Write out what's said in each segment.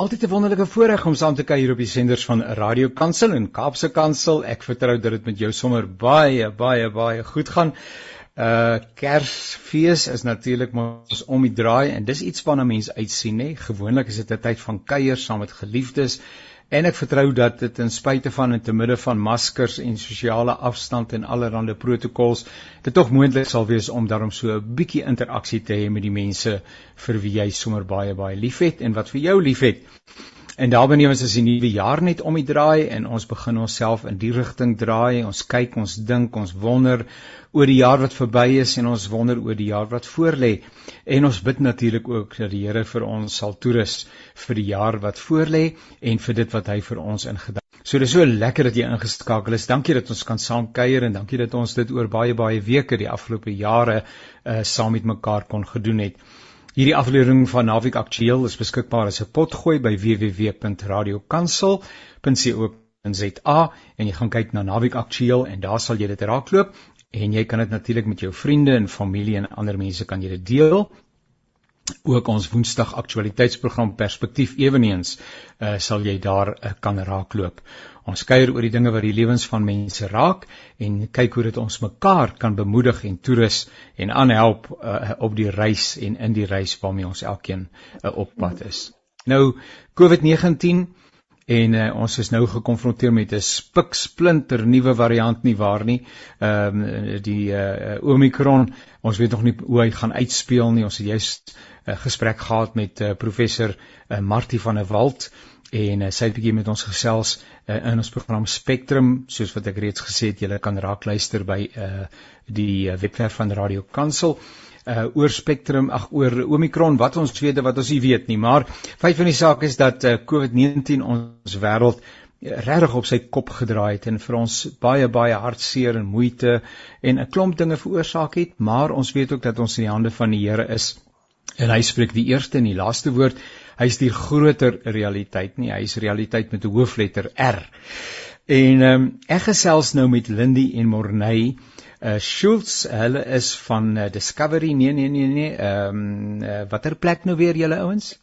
Altyd 'n wonderlike voorreg om saam te kuier op die senders van Radio Kansel en Kaapse Kansel. Ek vertrou dat dit met jou sommer baie baie baie goed gaan. Uh Kersfees is natuurlik mos om die draai en dis iets waarna mense uitsien nê. Gewoonlik is dit 'n tyd van kuier saam met geliefdes en ek vertrou dat dit ten spyte van en te midde van maskers en sosiale afstand en allerlei protokols dit tog moontlik sal wees om daarom so 'n bietjie interaksie te hê met die mense vir wie jy sommer baie baie liefhet en wat vir jou liefhet. En daarby ons is die nuwe jaar net om die draai en ons begin onsself in die rigting draai. Ons kyk, ons dink, ons wonder oor die jaar wat verby is en ons wonder oor die jaar wat voorlê. En ons bid natuurlik ook dat die Here vir ons sal toerus vir die jaar wat voorlê en vir dit wat hy vir ons in gedagte. So dis so lekker dat jy ingeskakel is. Dankie dat ons kan saam kuier en dankie dat ons dit oor baie baie weke die afgelope jare uh saam met mekaar kon gedoen het. Hierdie aflewering van Naweek Aktueel is beskikbaar as 'n potgooi by www.radiokansel.co.za en jy gaan kyk na Naweek Aktueel en daar sal jy dit raakloop en jy kan dit natuurlik met jou vriende en familie en ander mense kan jy dit deel. Ook ons Woensdag aktualiteitsprogram Perspektief eweneens uh, sal jy daar uh, kan raakloop. Ons kuier oor die dinge wat die lewens van mense raak en kyk hoe dit ons mekaar kan bemoedig en toerus en aanhelp uh, op die reis en in die reis waarmee ons elkeen uh, op pad is. Nou COVID-19 en uh, ons is nou gekonfronteer met 'n spiksplinter nuwe variant nie waar nie. Ehm um, die uh, Omicron, ons weet nog nie hoe hy gaan uitspeel nie. Ons het juist 'n uh, gesprek gehad met uh, professor uh, Martie van der Walt en uh, sy het 'n bietjie met ons gesels uh, in ons program Spectrum, soos wat ek reeds gesê het, julle kan raak luister by uh, die uh, webwerf van Radio Kansel uh oor spektrum ag oor Omicron wat ons weet wat ons nie weet nie. Maar feit van die saak is dat uh, COVID-19 ons wêreld uh, regtig op sy kop gedraai het en vir ons baie baie hartseer en moeite en 'n klomp dinge veroorsaak het. Maar ons weet ook dat ons in die hande van die Here is. En hy spreek die eerste en die laaste woord hy is die groter realiteit nie hy is realiteit met 'n hoofletter R en um, ek gesels nou met Lindy en Morney uh Schultz, hulle is van uh, Discovery. Nee nee nee nee. Ehm um, uh, watter plek nou weer julle ouens?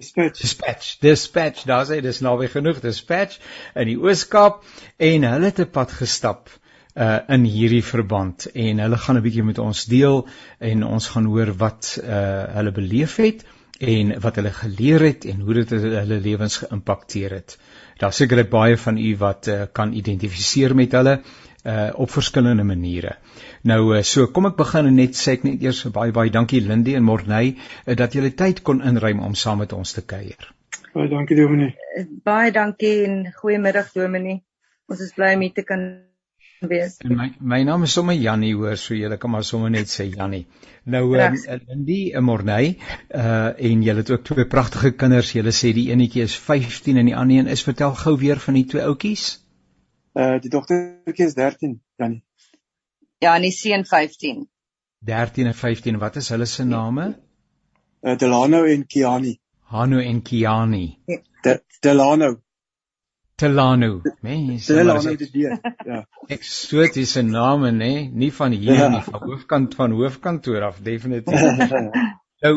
Dispatch. Dispatch. Dispatch. Daar sê dis nou weer genoeg Dispatch in die Ooskaap en hulle het 'n pad gestap uh in hierdie verband en hulle gaan 'n bietjie met ons deel en ons gaan hoor wat uh hulle beleef het en wat hulle geleer het en hoe dit hulle lewens geïmpakteer het. Daar sekerlik baie van u wat uh, kan identifiseer met hulle uh op verskillende maniere. Nou uh, so kom ek begin en net sê ek net eers baie baie dankie Lindy en Morney uh, dat julle tyd kon inruim om saam met ons te kuier. Baie dankie Dominee. Baie dankie en goeiemiddag Dominee. Ons is bly om hier te kan wees. En my my naam is sommer Jannie hoor, so julle kan maar sommer net sê Jannie. Nou um, Lindy en Morney uh en julle het ook twee pragtige kinders. Julle sê die enetjie is 15 en die ander een is vertel gou weer van die twee oudjies. Uh die dogtertjie is 13, Janie. Ja, en die seun 15. 13 en 15. Wat is hulle se name? Uh Delano en Kiani. Hano en Kiani. De, Delano. Delano. Mense, Delano die deur. Ja. Eksotiese name nê, nee? nie van hier ja. nie, van hoofkant van hoofkantoor af definitief. nou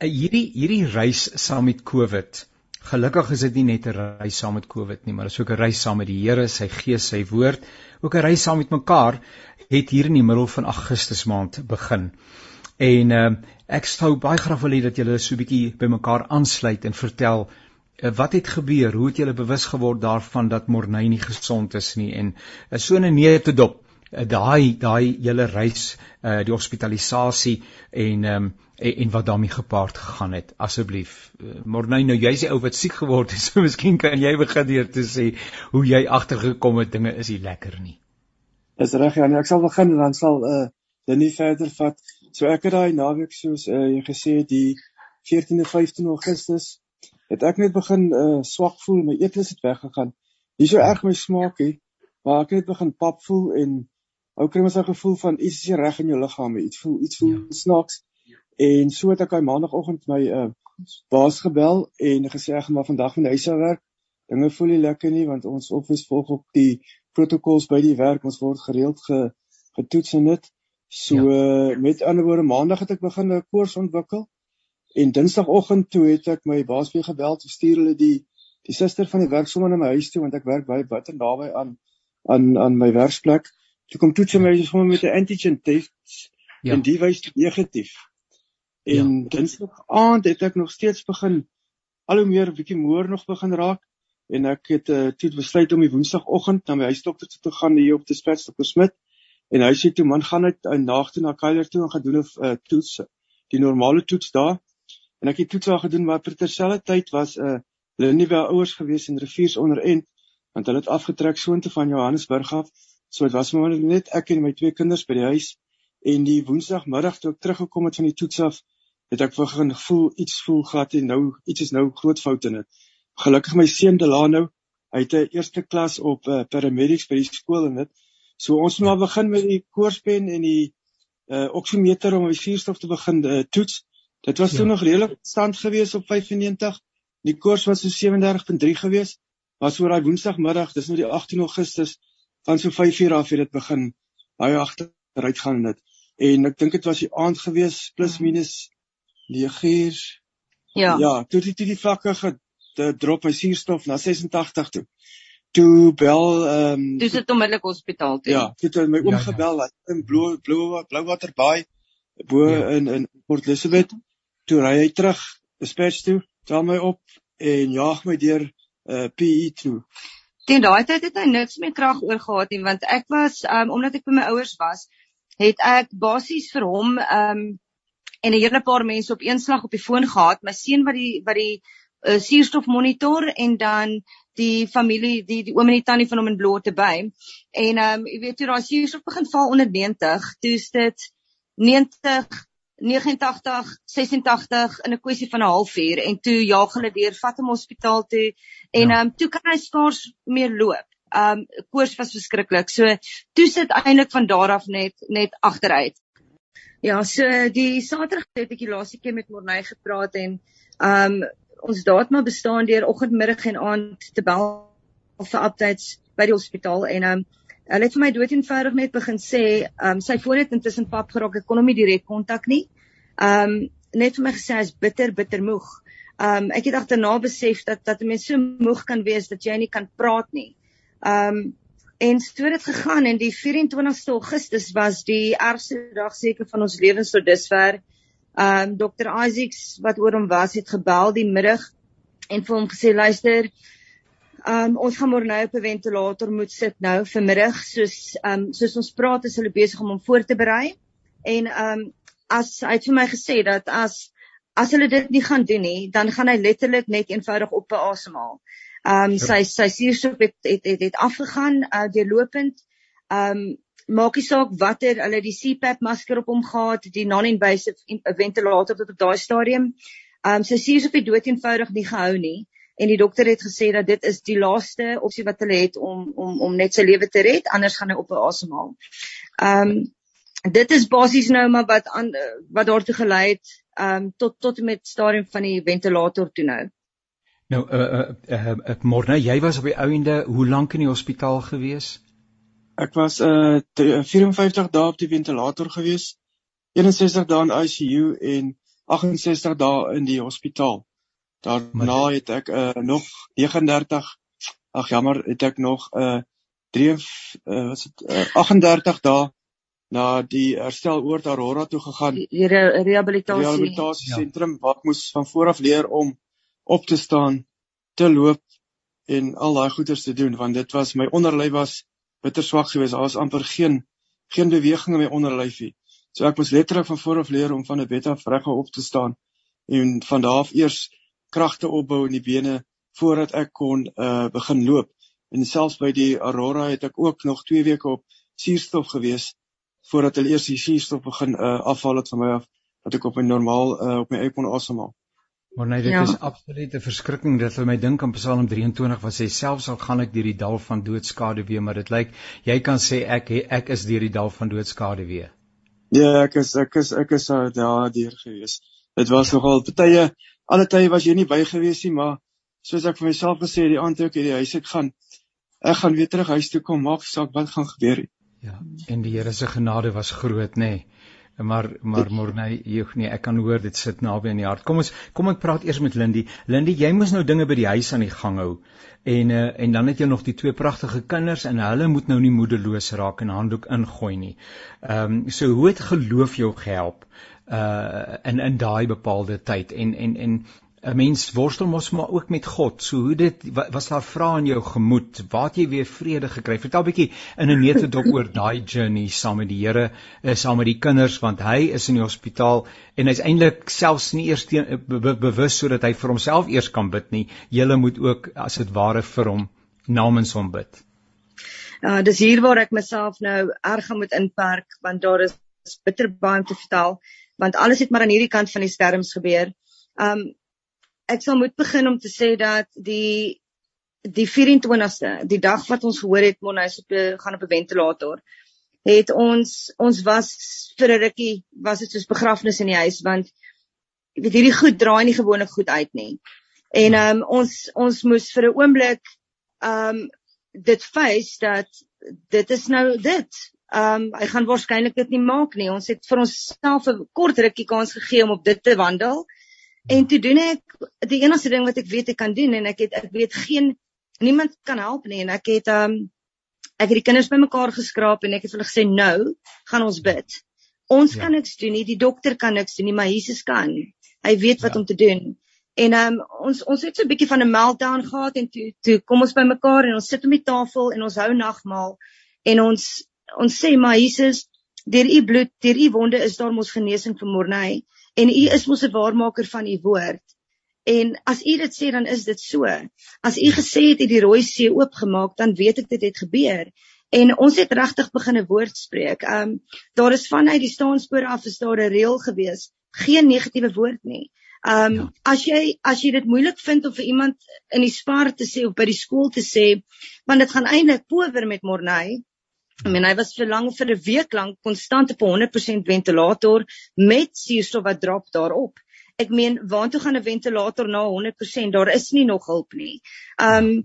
hierdie hierdie reis saam met COVID Gelukkig is dit nie net 'n reis saam met COVID nie, maar dit is ook 'n reis saam met die Here, sy Gees, sy woord, ook 'n reis saam met mekaar het hier in die middel van Augustus maand begin. En uh, ek sou baie graag wil hê dat julle so 'n bietjie by mekaar aansluit en vertel uh, wat het gebeur, hoe het julle bewus geword daarvan dat Morney nie gesond is nie? En uh, so 'n nee te dop uh, daai daai hele reis uh, die hospitalisasie en um, en, en wat daarmee gepaard gegaan het. Asseblief uh, Morney nou jy's die ou wat siek geword het so miskien kan jy begin deur te sê hoe jy agtergekom het dinge is nie lekker nie. Dis reg ja nee, ek sal begin en dan sal uh dan nie verder vat. So ek het daai naweek soos uh, jy gesê die 14de 15 Augustus het ek net begin uh swak voel my eetlus het weggegaan nie so erg my smaak het maar ek het begin pap voel en ou kry mens 'n gevoel van iets is reg in jou liggaam iets voel iets voel ja. snaaks En so het ek hy maandagooggend my uh baas gebel en gesê ek gaan maar vandag van huis af werk. Dinge voel nie lekker nie want ons office volg op die protokols by die werk. Ons word gereeld ge, getoets en dit. So ja. met ander woorde maandag het ek begin 'n koors ontwikkel En Dinsdagoggend toe het ek my baas weer gebel stuur hulle die die suster van die werk sommer na my huis toe want ek werk baie buite naby aan aan aan my werksplek. Toe kom toets my sommer met 'n antigen test ja. en die wys negatief. En ja. Dinsdag aand het ek nog steeds begin al hoe meer bietjie moer nog begin raak en ek het uh, toe besluit om die Woensdagoggend na my huisdokter toe te gaan hier op te Spits Dr. Smit en hy sê toe man gaan net 'n nag toe na Kailer toe en gaan doen 'n uh, toets die normale toets daar En ek het toets al gedoen maar per terselfdertyd was 'n uh, hulle nie by ouers gewees in riviers onder en want hulle het afgetrek soontoe van Johannesburg af. So dit was maar net ek en my twee kinders by die huis en die woensdagmiddag toe ek teruggekom het van die toets af, het ek begin voel iets voel glad en nou iets is nou groot foute in dit. Gelukkig my seun Delano, hy het 'n eerste klas op uh, paramedics by die skool en dit. So ons moet maar begin met die koorspen en die uh oksimeter om die suurstof te begin uh, toets. Dit was ja. toe nog redelik stand gewees op 95. Die koers was so 37.3 gewees. Was oor daai woensdagmiddag, dis nou die 18 Augustus van so 5:00 af het dit begin baie agteruit gaan dit. En ek dink dit was die aand gewees plus ja. minus 9uur. Ja. Ja, toe die toe die vlakke gedrop my suurstof na 86 toe. Toe bel ehm um, Dis dit onmiddellik hospitaal toe. Ja, toe het my oom ja, ja. gebel dat in Blue Blue Blouwater Bay bo ja. in in Port Elizabeth toe ry hy terug dispatch toe tel my op en jaag my deur uh, PE toe. Teen daai tyd het hy niks meer krag oor gehad nie want ek was um, omdat ek by my ouers was het ek basies vir hom um, en 'n hele paar mense op een slag op die foon gehad. My seun wat die wat die uh, suurstof monitor en dan die familie die die oom en die tannie van hom in blote by. En ehm um, jy weet toe daai suurstof begin val onder 90 toe is dit 90 89 86 in 'n kwessie van 'n halfuur en toe jaag hulle deur vat hom hospitaal toe en ja. um, toe kan hy skaars meer loop. Um koors was verskriklik. So toe sit eintlik van daar af net net agteruit. Ja, so die Saterdag het ek die laaste keer met Morney gepraat en um ons daad maar bestaan deur oggend, middag en aand te bel vir updates by die hospitaal en um Hulle het vir my dood eenvoudig net begin sê, ehm um, sy foon het intussen pap geraak. Ek kon hom nie direk kontak nie. Ehm um, net vir my gesê hy's bitter bitter moeg. Ehm um, ek het agterna besef dat dat 'n mens so moeg kan wees dat jy nie kan praat nie. Ehm um, en so het dit gegaan en die 24ste Augustus was die ergste dag seker van ons lewens tot dusver. Ehm um, Dr Isaacs wat oor hom was het gebel die middag en vir hom gesê luister Um ons gaan môre nou op 'n ventilator moet sit nou vanmiddag soos um soos ons praat is hulle besig om hom voor te berei. En um as hy het vir my gesê dat as as hulle dit nie gaan doen nie, dan gaan hy letterlik net eenvoudig op beasemhaal. Um sy sy suurstof het het het, het afgegaan uh, deurlopend. Um maak nie saak watter hulle die CPAP masker op hom gehad, die non-invasive ventilator tot op daai stadium. Um sy suurstof het dood eenvoudig nie gehou nie en die dokter het gesê dat dit is die laaste opsie wat hulle het om om om net sy lewe te red anders gaan hy op asemhaal. Ehm um, dit is basies nou maar wat aan wat daartoe gelei het ehm um, tot tot met stadium van die ventilator toe nou. Nou uh uh, uh, uh Morne, jy was op die ouende hoe lank in die hospitaal gewees? Ek was uh 54 dae op die ventilator gewees. 61 dae in ICU en 68 dae in die hospitaal. Daarna het ek uh, nog 39 ag jammer, het ek nog 'n uh, 3 uh, wat is dit uh, 38 dae na die herstel oor te Aurora toe gegaan. Die re rehabilitasie rehabilitasie sentrum ja. waar ek moes van voor af leer om op te staan, te loop en al daai goeders te doen want dit was my onderlyf was bitter swak geweest. Daar was amper geen geen beweging in my onderlyfie. So ek moes letterlik van voor af leer om van 'n bed af reg op te staan en van daar af eers kragte opbou in die bene voordat ek kon uh begin loop. En selfs by die Aurora het ek ook nog 2 weke op suurstof gewees voordat hulle eers die suurstof begin uh afhaal het van my af dat ek op 'n normaal uh op my eie kon asemhaal. Maar nee, dit ja. is absolute verskrikking dat vir my dink aan Psalm 23 wat sê selfs al gaan ek deur die dal van doodskade weer, maar dit lyk jy kan sê ek ek is deur die dal van doodskade weer. Ja, ek is ek is ek is daar deur gewees. Dit was nogal baie alle tye was jy nie by gewees nie, maar soos ek vir myself gesê het, die aand toe ek hierdie huis ek gaan ek gaan weer terug huis toe kom, maak saak wat gaan gebeur. Ja, en die Here se genade was groot, nê. Nee. maar maar Morney, nee, ek kan hoor dit sit naby aan die hart. Kom ons kom ek praat eers met Lindy. Lindy, jy moes nou dinge by die huis aan die gang hou. En uh, en dan het jy nog die twee pragtige kinders en hulle moet nou nie moedeloos raak en handdoek ingooi nie. Ehm um, so hoe het geloof jou gehelp uh in in daai bepaalde tyd en en en 'n mens worstel mos maar ook met God. So hoe dit was daar vrae in jou gemoed? Waar het jy weer vrede gekry? Vertel 'n bietjie in 'n neutedop oor daai journey saam met die Here, eh, saam met die kinders want hy is in die hospitaal en hy's eintlik selfs nie eers be be bewus sodat hy vir homself eers kan bid nie. Jy moet ook as dit ware vir hom namens hom bid. Ja, uh, dis hier waar ek myself nou erg moet inperk want daar is bitter baie om te vertel want alles het maar aan hierdie kant van die sterms gebeur. Um ek sal moet begin om te sê dat die die 24ste, die dag wat ons gehoor het Monhuis op gaan op 'n ventilator, het ons ons was vir 'n rukkie was dit soos begrafnis in die huis want jy weet hierdie goed draai nie gewoonlik goed uit nie. En ehm um, ons ons moes vir 'n oomblik ehm um, dit face dat dit is nou dit. Ehm um, hy gaan waarskynlik dit nie maak nie. Ons het vir onsself 'n kort rukkie kans gegee om op dit te wandel. En toe doen ek die enigste ding wat ek weet ek kan doen en ek het ek weet geen niemand kan help nie en ek het um ek het die kinders bymekaar geskraap en ek het hulle gesê nou gaan ons bid. Ons ja. kan niks doen nie, die dokter kan niks doen nie, maar Jesus kan. Hy weet wat ja. om te doen. En um ons ons het so 'n bietjie van 'n meltdown gehad en toe toe kom ons bymekaar en ons sit om die tafel en ons hou nagmaal en ons ons sê maar Jesus, deur u bloed, deur u wonde is daar mos genesing vir Morney en u is mos 'n waarmaker van u woord. En as u dit sê dan is dit so. As u gesê het u die rooi see oopgemaak, dan weet ek dit het gebeur. En ons het regtig begin 'n woord spreek. Um daar is vanuit die staanspoor af is daar 'n reël gewees, geen negatiewe woord nie. Um ja. as jy as jy dit moeilik vind om vir iemand in die spar te sê of by die skool te sê, want dit gaan eintlik power met Morney, I mean, hy was vir lank vir 'n week lank konstant op 100% ventilator met suurstof wat drop daarop. Ek meen, waartoe gaan 'n ventilator na 100%? Daar is nie nog hulp nie. Um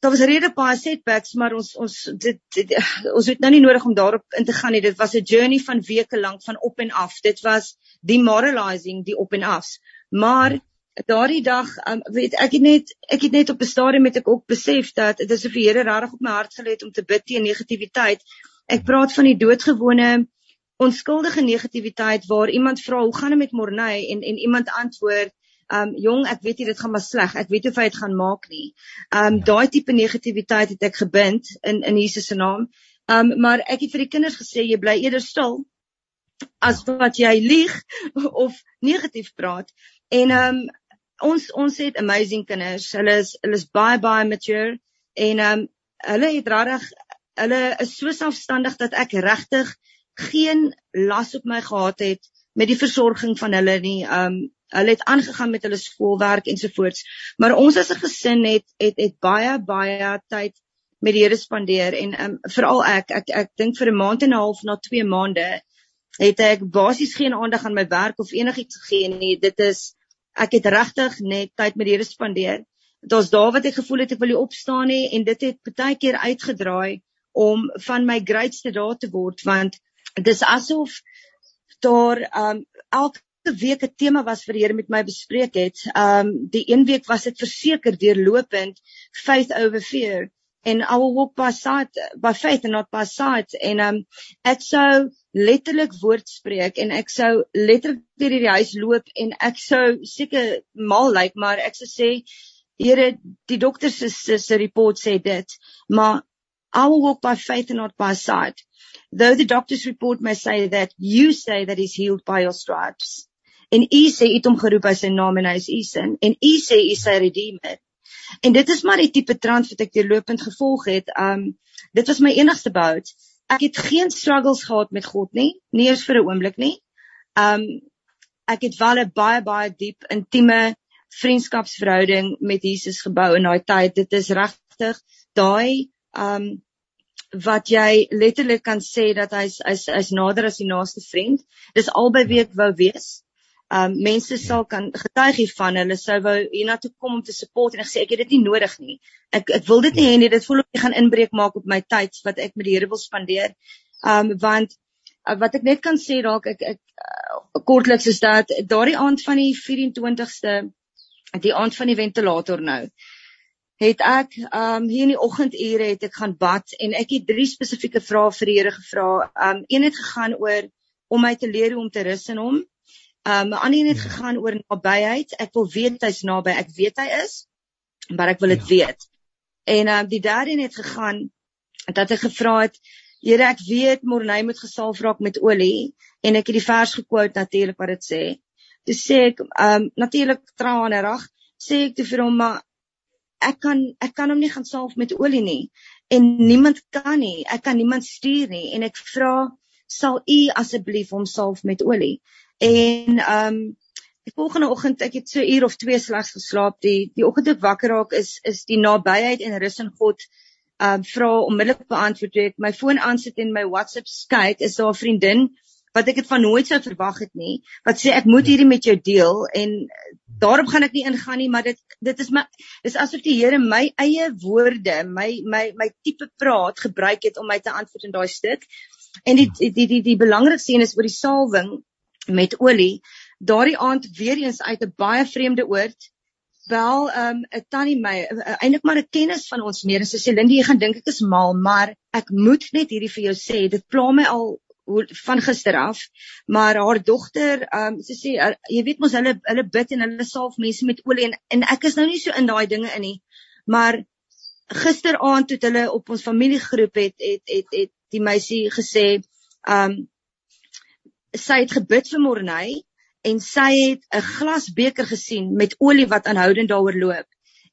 daar was rede baie setbacks, maar ons ons dit, dit ons het nou nie nodig om daarop in te gaan nie. Dit was 'n journey van weke lank van op en af. Dit was demoralizing die op en afs. Maar daardie dag um, weet ek het net ek het net op 'n stadium met ek ook besef dat dit is of die Here regtig op my hart gelê het om te bid teen negativiteit. Ek praat van die doodgewone onskuldige negativiteit waar iemand vra hoe gaan dit met Morney? en en iemand antwoord um jong ek weet jy dit gaan maar sleg. Ek weet of hy dit gaan maak nie. Um daai tipe negativiteit het ek gebind in in Jesus se naam. Um maar ek het vir die kinders gesê jy bly eerder stil as wat jy lieg of negatief praat. En um ons ons het amazing kinders. Hulle is hulle is baie baie mature en ehm um, hulle het regtig hulle is so selfstandig dat ek regtig geen las op my gehad het met die versorging van hulle nie. Ehm um, hulle het aangegaan met hulle skoolwerk ensovoorts. Maar ons as 'n gesin het het het baie baie tyd met die Here spandeer en ehm um, veral ek ek ek dink vir 'n maand en 'n half na 2 maande het ek basies geen aandag aan my werk of enigiets gegee nie. Dit is ek het regtig net tyd met die Here spandeer. Dit was daar wat ek gevoel het ek wil opstaan nie en dit het baie keer uitgedraai om van my greatste dae te word want dit is asof daar um elke week 'n tema was vir die Here met my bespreek het. Um die een week was dit verseker deurlopend faith over fear en I will walk by sight by faith and not by sight en um ek sou letterlik woord spreek en ek sou letterlik deur die huis loop en ek sou seker mal lyk like, maar ek sou sê Here die dokter se se report sê dit maar I will walk by faith and not by sight though the doctor's report may say that you say that he's healed by your stripes en u sê u het hom geroep by sy naam en hy is u sin en u sê u sy redeemer en dit is maar die tipe trant wat ek deurlopend gevolg het um dit was my enigste bout ek het geen struggles gehad met God nie, nie eens vir 'n oomblik nie. Um ek het wel 'n baie baie diep intieme vriendskapsverhouding met Jesus gebou in daai tyd. Dit is regtig daai um wat jy letterlik kan sê dat hy's hy's hy's nader as die naaste vriend. Dis albei wie ek wou wees. Um mense ja. sal kan getuig hiervan. Hulle sou wou hiernatoe kom om te support en ek sê ek het dit nie nodig nie. Ek ek wil dit nie hê nie. Dit voel of jy gaan inbreuk maak op my tyd wat ek met die Here wil spandeer. Um want uh, wat ek net kan sê dalk ek ek uh, kortliks is dat daardie aand van die 24ste die aand van die ventilator nou het ek um hier in die oggendure het ek gaan bad en ek het drie spesifieke vrae vir die Here gevra. Um een het gegaan oor om my te leer hoe om te rus in hom. Um 'n ander een het ja. gegaan oor nabyheid. Ek wil weet hy's naby. Ek weet hy is, maar ek wil dit ja. weet. En um die derde een het gegaan dat ek gevra het Here ek weet Morney moet gesalf raak met olie en ek het die vers gekwout natuurlik wat dit sê. Dis sê ek um natuurlik tranerig sê ek te vir hom maar ek kan ek kan hom nie gaan salf met olie nie en niemand kan nie. Ek kan niemand stuur nie en ek vra sal u asseblief hom salf met olie. En um die volgende oggend ek het so uur of 2 slegs geslaap. Die die oggend ek wakker raak is is die nabyheid en rus in God um vra onmiddellik beantwoord. Ek my foon aansit en my WhatsApp kyk is daar 'n vriendin wat ek dit van nooit sou verwag het nie wat sê ek moet hierdie met jou deel. En daarop gaan ek nie ingaan nie maar dit dit is my dis asof die Here my eie woorde my my my tipe praat gebruik het om my te antwoord in daai stuk. En die die die die, die belangrikste een is oor die salwing met olie daardie aand weer eens uit 'n baie vreemde oord wel ehm, 'n um, tannie my eintlik maar 'n kennis van ons meer en sy sê Lindy jy gaan dink ek is mal maar ek moet net hierdie vir jou sê dit pla my al van gister af maar haar dogter um, sy sê uh, jy weet mos hulle hulle bid en hulle salf mense met olie en en ek is nou nie so in daai dinge in nie maar gisteraand toe hulle op ons familiegroep het het het het die meisie gesê um, sy het gebid vir Morney en sy het 'n glasbeker gesien met olie wat aanhoudend daaroor loop.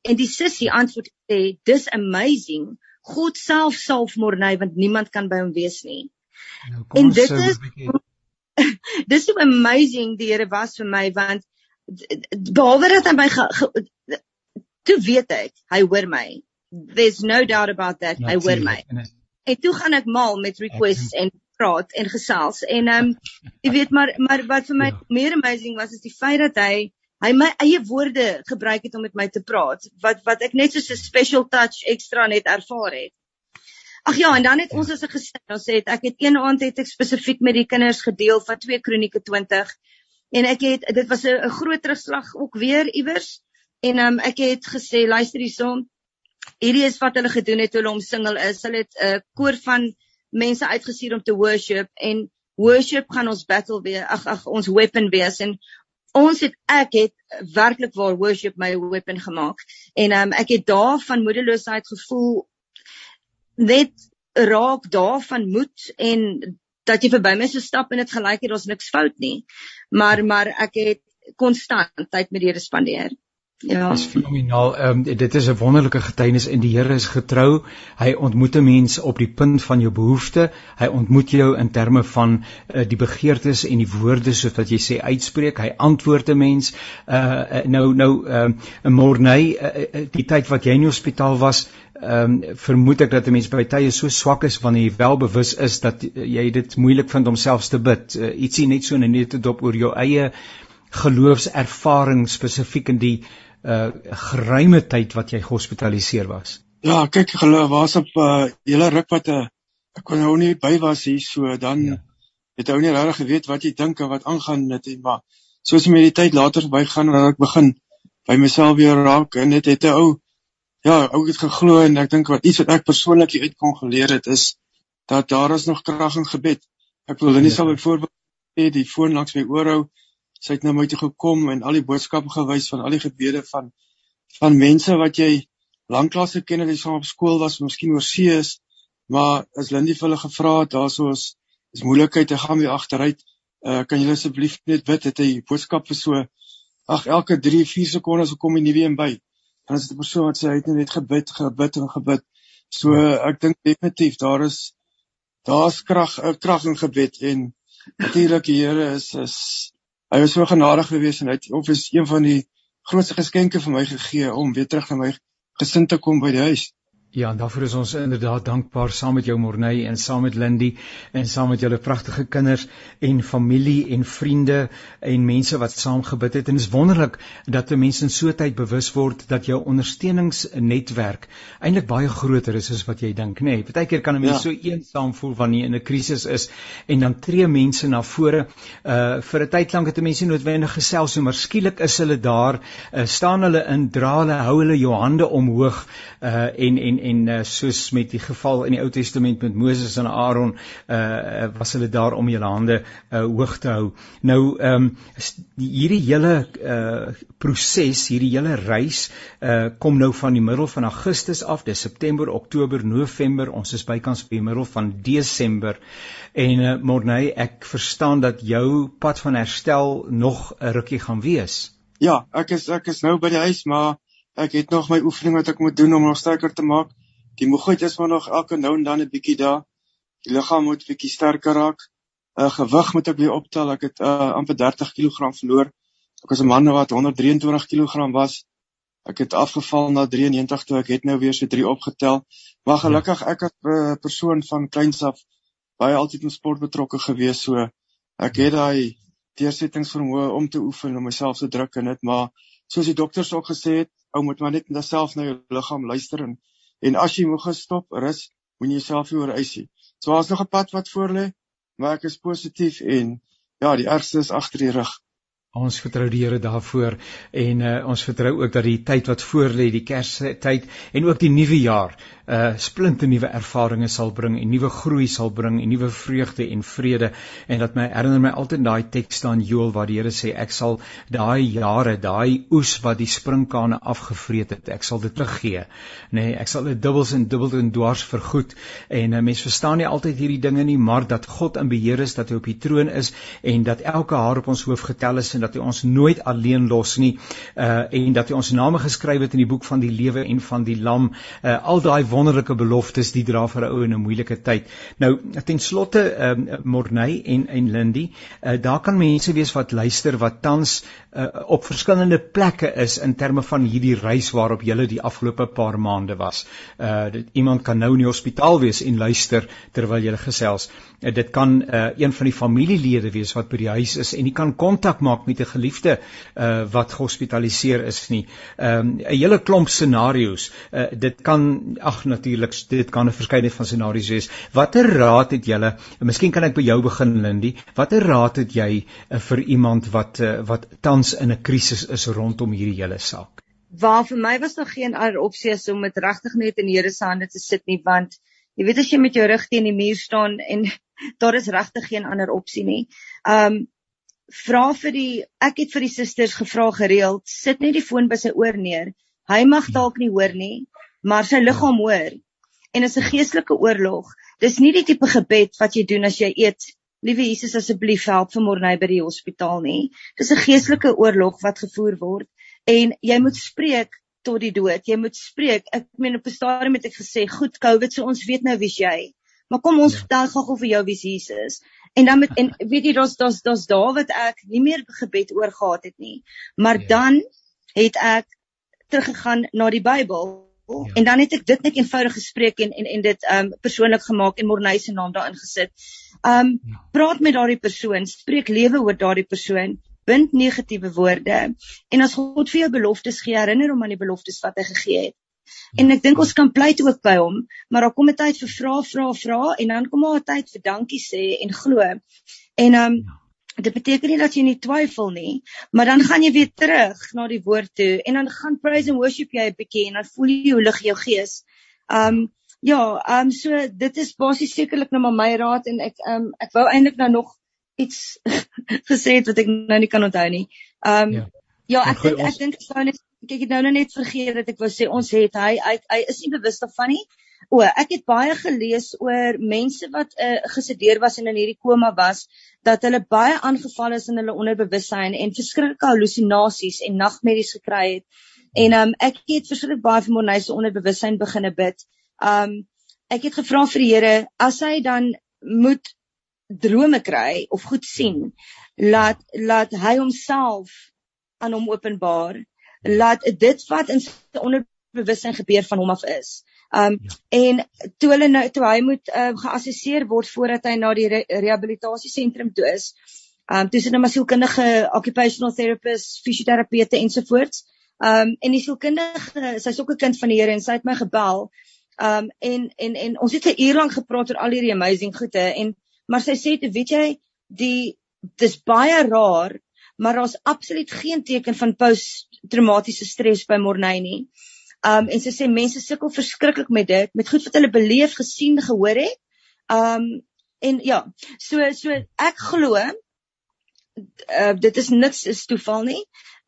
En die sussie antwoord sê, "Dis amazing. God self salf Morney want niemand kan by hom wees nie." Nou, en dit is Dis so amazing die Here was vir my want behalwe dat hy my toe weet ek hy hoor my. There's no doubt about that. Hy hoor my. En toe gaan ek mal met requests en praat en gesels en ehm um, jy weet maar maar wat vir my ja. meer amazing was is die feit dat hy hy my eie woorde gebruik het om met my te praat wat wat ek net so 'n special touch ekstra net ervaar het. Ag ja, en dan het ja. ons as 'n gesin, ons het ek het een aand het ek spesifiek met die kinders gedeel van 2 Kronieke 20 en ek het dit was 'n groot terugslag ook weer iewers en ehm um, ek het gesê luister hierson hierdie is wat hulle gedoen het toe hulle omsingel is. Hulle het 'n uh, koor van mense uitgestuur om te worship en worship gaan ons battle weer ag ag ons weapon wees en ons het ek het werklik waar worship my weapon gemaak en um, ek het daar van moedeloosheid gevoel net raak daar van moed en dat jy verby my so stap en dit gelyk het daar's niks fout nie maar maar ek het konstant tyd met die Here spandeer Ja. Dis fenomenaal. Ehm um, dit is 'n wonderlike getuienis en die Here is getrou. Hy ontmoet 'n mens op die punt van jou behoefte. Hy ontmoet jou in terme van uh, die begeertes en die woorde soos wat jy sê uitspreek. Hy antwoord 'n mens. Uh nou nou ehm 'n Morney uh, die tyd wat jy in die hospitaal was, ehm um, vermoed ek dat 'n mens by tye so swak is wanneer jy wel bewus is dat jy dit moeilik vind om selfs te bid. Uh, ietsie net so net te dop oor jou eie geloofservaring spesifiek in die uh geruime tyd wat jy gehospitaliseer was? Ja, kyk geloof was op 'n uh, hele ruk wat 'n uh, ek kon nou nie by was hier so dan ja. het ou nie regtig geweet wat jy dink en wat aangaan met en maar soos met die tyd later verbygaan en ek begin by myself weer raak en dit het 'n ou ja, ou het geglo en ek dink wat iets wat ek persoonlik uit kon geleer het is dat daar is nog krag in gebed. Ek wil hulle nie ja. sal byvoorbeeld hê die foon langs my oor hou sy het na my toe gekom en al die boodskappe gewys van al die gebede van van mense wat jy lanklaas geken het, jy saam op skool was, miskien oor see is, maar as Lindy vir hulle gevra het, daarso is moeilikheid te gaan weer agteruit. Uh kan julle asseblief net bid dat hy boodskap vir so ag elke 3, 4 sekondes kom hy nie weer in by. Dan is dit 'n persoon wat sê hy het net gebid, gebid en gebid. So ek dink definitief daar is daar's krag, 'n krag in gebed en natuurlik die Here is is hy was so genadig geweest en hy het of is een van die grootste geskenke vir my gegee om weer terug na my gesin te kom by die huis. Ja, en daarvoor is ons inderdaad dankbaar saam met jou Morney en saam met Lindy en saam met julle pragtige kinders en familie en vriende en mense wat saam gebid het. En dit is wonderlik dat 'n mens in so 'n tyd bewus word dat jou ondersteuningsnetwerk eintlik baie groter is as wat jy dink, nê. Nee, Partykeer kan 'n mens ja. so eensaam voel wanneer jy in 'n krisis is en dan tree mense na vore. Uh vir 'n tyd lank het mense noodwendig gesels, maar skielik is hulle daar, uh, staan hulle in, dra hulle, hou hulle jou hande omhoog uh en en en uh, soos met die geval in die Ou Testament met Moses en Aaron uh was hulle daar om julle hande uh hoog te hou. Nou ehm um, hierdie hele uh proses, hierdie hele reis uh kom nou van die middel van Augustus af, dis September, Oktober, November, ons is bykans by die middel van Desember. En uh Morney, ek verstaan dat jou pad van herstel nog 'n rukkie gaan wees. Ja, ek is ek is nou by die huis, maar ek het nog my oefening wat ek moet doen om nog sterker te maak. Die moegheid is maar nog elke nou en dan 'n bietjie daar. Die liggaam moet bietjie sterker raak. Uh gewig moet ek weer optel. Ek het uh amper 30 kg verloor. Ek was 'n man wat 123 kg was. Ek het afgeval na 93 toe ek het nou weer so 3 opgetel. Maar gelukkig ek het 'n uh, persoon van kleins af baie altyd in sport betrokke gewees so ek het daai deursettingsvermoë om te oefen om myself te druk in dit maar soos die dokters ook gesê het ou moet maar net na self na jou liggaam luister en En as jy moet gestop, rus, moet jy jouself nie ooreisie. So daar's nog 'n pad wat voor lê, maar ek is positief en ja, die ergste is agter die rug. Ons vertrou die Here daarvoor en uh, ons vertrou ook dat die tyd wat voorlê, die Kerstyd en ook die nuwe jaar uh splinte nuwe ervarings sal bring en nuwe groei sal bring en nuwe vreugde en vrede. En dat my herinner my altyd daai teks staan Joel waar die Here sê ek sal daai jare daai oes wat die sprinkane afgevreet het ek sal dit teruggee. Nê nee, ek sal dit dubbels en dubbel en dwars vergoed. En uh, mense verstaan nie altyd hierdie dinge nie maar dat God in beheer is dat hy op die troon is en dat elke haar op ons hoof getel is en dat hy ons nooit alleen los nie uh en dat hy ons name geskryf het in die boek van die lewe en van die lam uh al daai wonderlike beloftes die dra vir 'n ou in 'n moeilike tyd. Nou ten slotte ehm um, Morney en en Lindy, uh, daar kan mense wees wat luister wat tans uh, op verskillende plekke is in terme van hierdie reis waarop jy die afgelope paar maande was. Uh dit, iemand kan nou in die hospitaal wees en luister terwyl jy gesels. Uh, dit kan uh, een van die familielede wees wat by die huis is en jy kan kontak maak met 'n geliefde uh, wat gehospitaliseer is nie. Ehm um, 'n hele klomp scenario's. Uh, dit kan ag natuurlik dit kan 'n verskeidenheid van scenario's wees. Watter raad het julle? Miskien kan ek by jou begin Lindy. Watter raad het jy uh, vir iemand wat uh, wat tans in 'n krisis is rondom hierdie hele saak? Waar vir my was nog geen ander opsie as om dit regtig net in die Here se hande te sit nie want jy weet as jy met jou rug teen die muur staan en daar is regtig geen ander opsie nie. Um vra vir die ek het vir die susters gevra gereeld sit net die foon by sy oor neer. Hy mag dalk nie hoor nie, maar sy liggaam hoor. En is 'n geestelike oorlog. Dis nie die tipe gebed wat jy doen as jy eet. Liewe Jesus asseblief help vir Morney by die hospitaal nie. Dis 'n geestelike oorlog wat gevoer word en jy moet spreek tot die dood. Jy moet spreek. Ek meen op 'n stadium het ek gesê, "Goed, COVID, so ons weet nou wie's jy." Maar kom ons ja. vertel gou-gou vir jou wie's Jesus. En dan met en weet jy daar's daar's daar's daar wat ek nie meer gebed oor gehad het nie. Maar ja. dan het ek teruggegaan na die Bybel Ja. En dan het ek dit net eenvoudig gespreek en en en dit um persoonlik gemaak en Morney se naam daarin gesit. Um ja. praat met daardie persoon, spreek lewe oor daardie persoon, bind negatiewe woorde en as God vir jou beloftes gee, herinner hom aan die beloftes wat hy gegee het. Ja. En ek dink ons kan pleit ook by hom, maar daar kom 'n tyd vir vra, vra, vra en dan kom daar 'n tyd vir dankie sê en glo. En um ja dit beteken nie dat jy nie twyfel nie, maar dan gaan jy weer terug na die woord toe en dan gaan praise and worship jy 'n bietjie en dan voel jy hoe lig jou gees. Um ja, um so dit is basies sekerlik nou maar my raad en ek um ek wou eintlik nou nog iets gesê het wat ek nou nie kan onthou nie. Um ja, ja ek dink ek dink ek sou net kyk ek nou net vergeet dat ek wou sê ons het hy hy, hy is nie bewus daarvan nie. O, ek het baie gelees oor mense wat uh, gesedeer was en in hierdie koma was dat hulle baie aangeval is in hulle onderbewussyn en verskriklike halusinasies en nagmerries gekry het. En um ek het verskriklik baie vir Morney se onderbewussyn begine bid. Um ek het gevra vir die Here as hy dan moet drome kry of goed sien, laat laat hy homself aan hom openbaar. Laat dit wat in sy onderbewussyn gebeur van hom af is Um ja. en toe hulle nou toe hy moet uh, geassesseer word voordat hy na die re rehabilitasiesentrum toe is. Um toe is dit nou maar sielkundige occupational therapist, fisioterapeute ensovoorts. Um en die sielkundige, sy's ook 'n kind van die Here en sy het my gebel. Um en en en ons het 'n uur lank gepraat oor al hierdie amazing goede en maar sy sê weet jy die dis baie raar maar daar's absoluut geen teken van posttraumatiese stres by Morney nie. Um en sy sê mense sukkel verskriklik met dit, met goed wat hulle beleef, gesien, gehoor het. Um en ja, so so ek glo uh, dit is niks is toeval nie.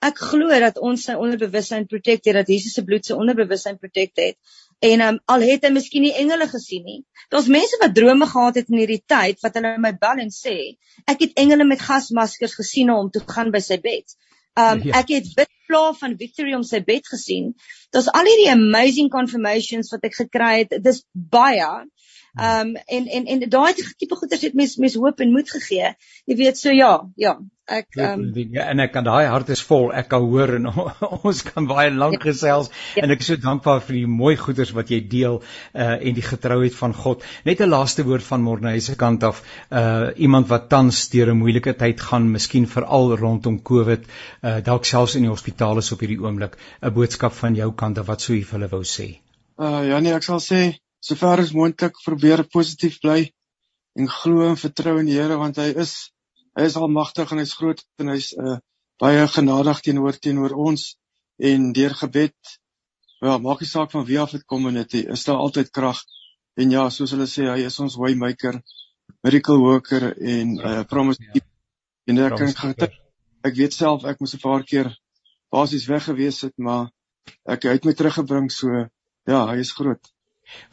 Ek glo dat ons sy onderbewussyn protect het, dat Jesus se bloed sy onderbewussyn protect het. En um, al het hy miskien nie engele gesien nie. Daar's mense wat drome gehad het in hierdie tyd wat hulle my bel en sê, ek het engele met gasmaskers gesien om te gaan by sy bed. Um ja. ek het bidpla van Victory om sy bed gesien. Daar's al hierdie amazing confirmations wat ek gekry het. Dis baie. Um en en en daai tipe goeders het mens mens hoop en moed gegee. Jy weet so ja, ja. Ek um ja, en ek kan daai hart is vol. Ek kan hoor en ons kan baie lank ja, gesels ja. en ek is so dankbaar vir die mooi goeders wat jy deel uh en die getrouheid van God. Net 'n laaste woord van Morney se kant af. Uh iemand wat tans deur 'n moeilike tyd gaan, miskien veral rondom COVID, uh dalk selfs in die hospitaal is op hierdie oomblik, 'n boodskap van jou kant af wat sou jy vir hulle wou sê? Uh ja nee, ek sal sê sover as moontlik probeer positief bly en glo en vertrou in die Here want hy is hy is almagtig en hy's groot en hy's uh, baie genadig teenoor teenoor ons en deur gebed ja maak nie saak van wie af dit kom en dit is daar altyd krag. En ja soos hulle sê hy is ons waymaker miracle worker en uh, promise keep en ek kan ek weet self ek moes 'n paar keer basies weg gewees het maar ek het my teruggebring so ja hy is groot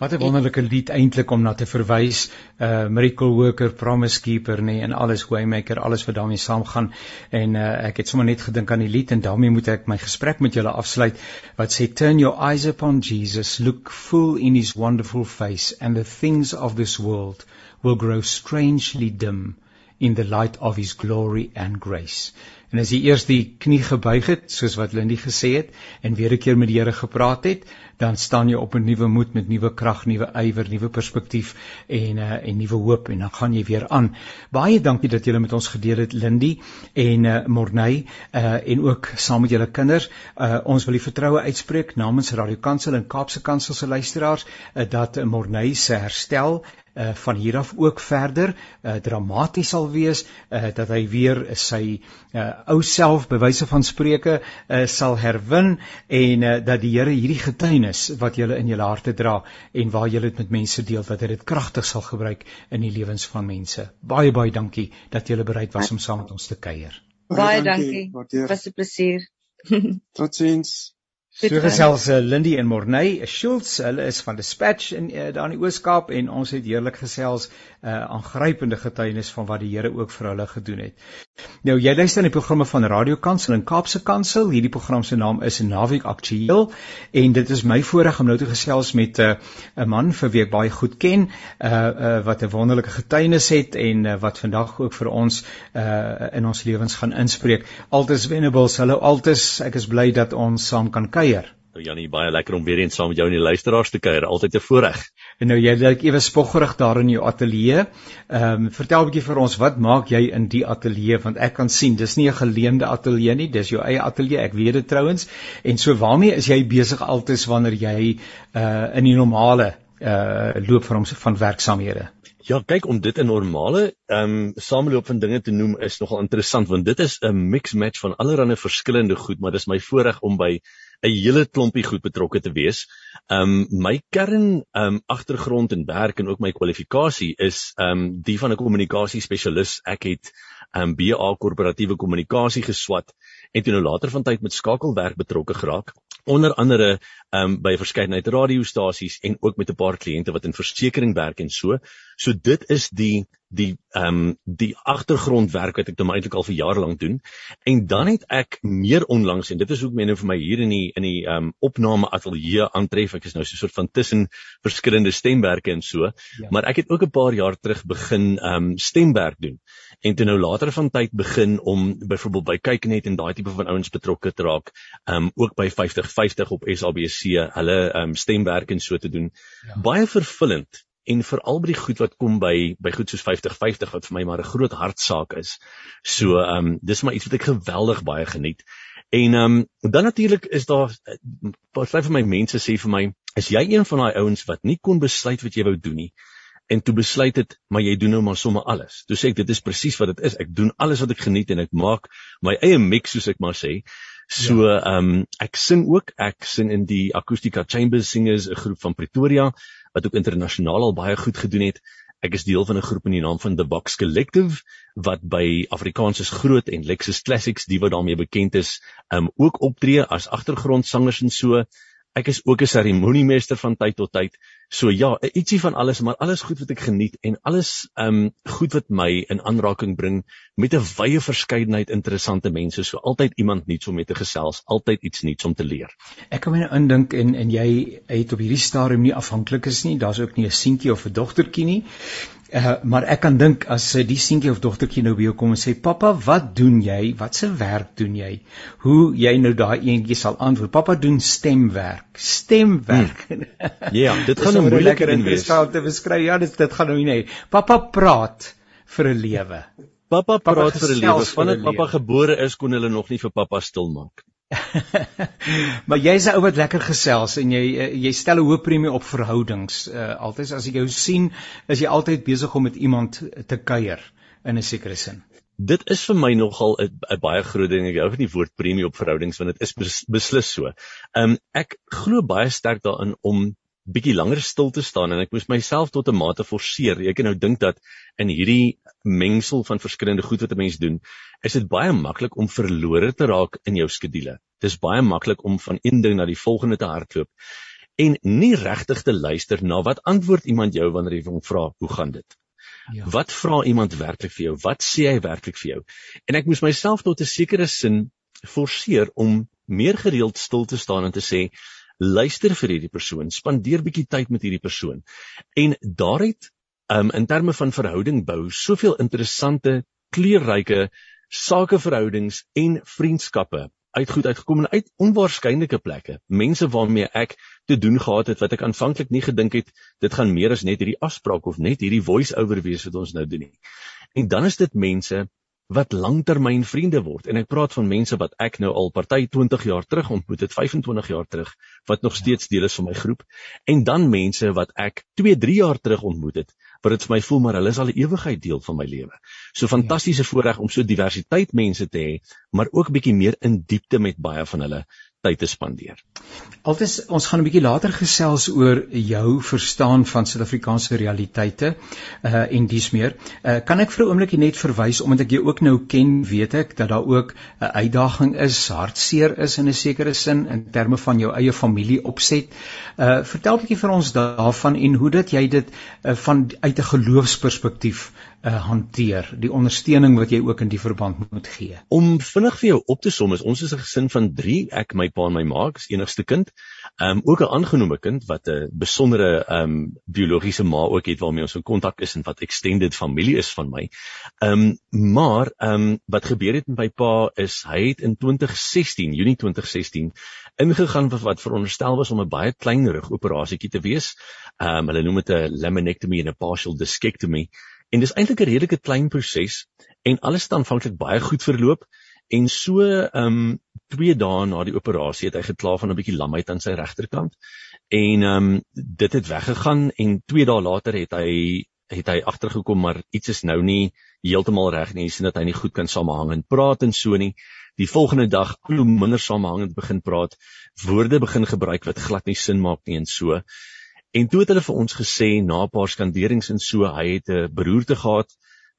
Wat 'n wonderlike lied eintlik om na te verwys. Uh Miracle Worker, Promise Keeper, nê, nee, en alles Waymaker, alles wat daarmee saamgaan. En uh ek het sommer net gedink aan die lied en daarmee moet ek my gesprek met julle afsluit wat sê turn your eyes upon Jesus, look full in his wonderful face and the things of this world will grow strangely dim in the light of his glory and grace. En as jy eers die knie gebuig het, soos wat Lindy gesê het, en weer 'n keer met die Here gepraat het, dan staan jy op 'n nuwe moed met nuwe krag, nuwe ywer, nuwe perspektief en uh, en nuwe hoop en dan gaan jy weer aan. Baie dankie dat julle met ons gedeel het Lindy en uh, Morney uh, en ook saam met julle kinders. Uh, ons wil die vertroue uitspreek namens Radio Kansel en Kaapse Kansel se luisteraars uh, dat Morney se herstel uh, van hier af ook verder uh, dramaties sal wees uh, dat hy weer sy uh, ou self bewyse van spreuke uh, sal herwin en uh, dat die Here hierdie getuienis wat julle in julle harte dra en waar julle dit met mense deel dat dit kragtig sal gebruik in die lewens van mense. Baie baie dankie dat julle bereid was om saam met ons te kuier. Baie dankie. Was 'n plesier. Totsiens. So gesels uh, Lindy en Morney Schultz, hulle is van Dispatch in uh, daar in die Ooskaap en ons het heerlik gesels uh, aangrypende getuienis van wat die Here ook vir hulle gedoen het. Nou jy luister na die programme van Radio Kansel en Kaapse Kansel. Hierdie program se naam is Naweek Aktueel en dit is my voorreg om nou te gesels met 'n uh, man vir wie ek baie goed ken, uh, uh, wat 'n wonderlike getuienis het en uh, wat vandag ook vir ons uh, in ons lewens gaan inspreek. Altes Venables, hallo Altes, ek is bly dat ons saam kan kyk kuier. Nou Janie, baie lekker om weer eens saam met jou en die luisteraars te kuier. Altyd 'n voorreg. En nou jy lyk ewe spoggerig daar in jou ateljee. Ehm um, vertel 'n bietjie vir ons, wat maak jy in die ateljee want ek kan sien dis nie 'n geleende ateljee nie, dis jou eie ateljee. Ek weet dit trouens. En so waarmee is jy besig altes wanneer jy uh in die normale uh loop van van werksamehede? Ja, kyk om dit 'n normale ehm um, sameloop van dinge te noem is nogal interessant want dit is 'n mix match van allerlei verskillende goed, maar dis my voorreg om by 'n hele klompie goed betrokke te wees. Um my kern um agtergrond en werk en ook my kwalifikasie is um die van 'n kommunikasiespesialis. Ek het um BA korporatiewe kommunikasie geswat en toe nou later van tyd met skakelwerk betrokke geraak. Onder andere um by verskeidenheid radiostasies en ook met 'n paar kliënte wat in versekerings werk en so. So dit is die die ehm um, die agtergrondwerk wat ek dan eintlik al vir jare lank doen. En dan het ek meer onlangs en dit is ook mense vir my hier in die in die ehm um, opname ateljee aantref. Ek is nou so 'n soort van tussen verskillende stemwerke en so. Ja. Maar ek het ook 'n paar jaar terug begin ehm um, stemwerk doen. En toe nou later van tyd begin om byvoorbeeld by kyk net en daai tipe van ouens betrokke te raak. Ehm um, ook by 5050 op SABC, hulle ehm um, stemwerk en so te doen. Ja. Baie vervullend en veral by die goed wat kom by by goed soos 5050 wat vir my maar 'n groot hartsaak is. So ehm um, dis maar iets wat ek geweldig baie geniet. En ehm um, dan natuurlik is daar baie van my mense sê vir my, is jy een van daai ouens wat nie kon besluit wat jy wou doen nie en toe besluit het maar jy doen nou maar sommer alles. Toe sê ek dit is presies wat dit is. Ek doen alles wat ek geniet en ek maak my eie mix soos ek maar sê. So ja. ehm ja. um, ek sing ook, ek sing in die Acoustica Chambers Singers, 'n groep van Pretoria wat ook internasionaal al baie goed gedoen het. Ek is deel van 'n groep in die naam van The Box Collective wat by Afrikaans is groot en Lexus Classics, die wat daarmee bekend is, um ook optree as agtergrondsangers en so. Ek is ook 'n seremoniemeester van tyd tot tyd. So ja, ietsie van alles, maar alles goed wat ek geniet en alles um goed wat my in aanraking bring met 'n wye verskeidenheid interessante mense. So altyd iemand nuuts om mee te gesels, altyd iets nuuts om te leer. Ek kan my nou indink en en jy het op hierdie stadium nie afhanklik is nie. Daar's ook nie 'n seentjie of 'n dogtertjie nie. Uh, maar ek kan dink as uh, die seentjie of dogtertjie nou by jou kom en sê pappa wat doen jy wat se werk doen jy hoe jy nou daai eentjie sal antwoord pappa doen stemwerk stemwerk hmm. ja dit gaan nou moeiliker in wees om te beskryf ja dit dit gaan nou nie pappa praat vir 'n lewe pappa praat vir 'n lewe vandat pappa gebore is kon hulle nog nie vir pappa stil maak maar jy's 'n ou wat lekker gesels en jy eh, jy stel 'n hoë premie op verhoudings. Uh, altyd as ek jou sien, is jy altyd besig om met iemand te kuier in 'n sekere sin. Dit is vir my nogal 'n baie groot ding. Ek hou van die woord premie op verhoudings want dit is beslis so. Ehm um, ek glo baie sterk daarin om bietjie langer stil te staan en ek moes myself tot 'n mate forceer. Ek kan nou dink dat in hierdie mengsel van verskillende goed wat 'n mens doen, is dit baie maklik om verlore te raak in jou skedule. Dis baie maklik om van een ding na die volgende te hardloop en nie regtig te luister na wat antwoord iemand jou wanneer jy hom vra, "Hoe gaan dit?" Ja. Wat vra iemand werklik vir jou? Wat sê hy werklik vir jou? En ek moes myself tot 'n sekere sin forceer om meer gereeld stil te staan en te sê, luister vir hierdie persoon, spandeer bietjie tyd met hierdie persoon. En daaruit um, in terme van verhouding bou, soveel interessante, kleurryke sakeverhoudings en vriendskappe uitgoed uitgekom en uit onwaarskynlike plekke. Mense waarmee ek te doen gehad het wat ek aanvanklik nie gedink het dit gaan meer as net hierdie afspraak of net hierdie voice-over wees wat ons nou doen nie. En dan is dit mense wat langtermyn vriende word. En ek praat van mense wat ek nou al party 20 jaar terug ontmoet het 25 jaar terug wat nog steeds deel is van my groep. En dan mense wat ek 2 3 jaar terug ontmoet het wat dit vir my voel maar hulle is al 'n ewigheid deel van my lewe. So fantastiese voorreg om so diversiteit mense te hê, maar ook 'n bietjie meer in diepte met baie van hulle tyd te spandeer. Altes ons gaan 'n bietjie later gesels oor jou verstaan van Suid-Afrikaanse realiteite uh en dis meer. Uh kan ek vir 'n oombliekie net verwys omdat ek jou ook nou ken, weet ek dat daar ook 'n uitdaging is, hartseer is in 'n sekere sin in terme van jou eie familie opset. Uh vertel 'n bietjie vir ons daarvan en hoe dit jy dit uh, van uit 'n geloofsperspektief uh, hanteer, die ondersteuning wat jy ook in die verband moet gee. Om vinnig vir jou op te som is ons is 'n gesin van 3, ek, my pa en my ma, is enigste kind. Ehm um, ook 'n aangenome kind wat 'n besondere ehm um, biologiese ma ook het waarmee ons in kontak is en wat extended familie is van my. Ehm um, maar ehm um, wat gebeur het met my pa is hy het in 2016, Junie 2016 ingegaan vir wat veronderstel was om 'n baie klein rugoperasie te wees. Ehm um, hulle noem dit 'n laminectomy en 'n partial discectomy. En dis eintlik 'n redelike klein proses en alles het aanvanklik baie goed verloop en so ehm um, 2 dae na die operasie het hy gekla van 'n bietjie lamheid aan sy regterkant en ehm um, dit het weggegaan en 2 dae later het hy het hy agtergekom maar iets is nou nie heeltemal reg nie. Sien dat hy nie goed kan samehang en praat en so nie. Die volgende dag hoe minder samehangend begin praat woorde begin gebruik wat glad nie sin maak nie en so En toe het hulle vir ons gesê na 'n paar skanderings en so, hy het 'n beroerte gehad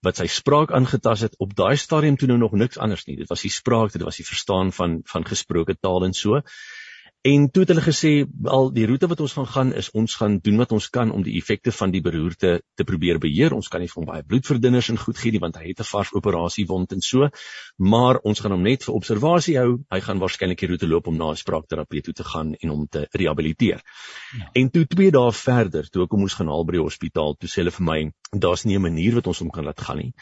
wat sy spraak aangetas het. Op daai stadium toe nou nog niks anders nie. Dit was die spraak, dit was die verstaan van van gesproke taal en so. En toe het hulle gesê al die roete wat ons gaan gaan is ons gaan doen wat ons kan om die effekte van die beroerte te probeer beheer. Ons kan nie vir hom baie bloedverdunners en goed gee nie want hy het 'n vars operasie wond en so. Maar ons gaan hom net vir observasie hou. Hy gaan waarskynlik die roete loop om na 'n spraakterapeut toe te gaan en hom te rehabiliteer. Ja. En toe 2 dae verder, toe ek hom moes gaan haal by die hospitaal, toe sê hulle vir my daar's nie 'n manier wat ons hom kan laat gaan nie.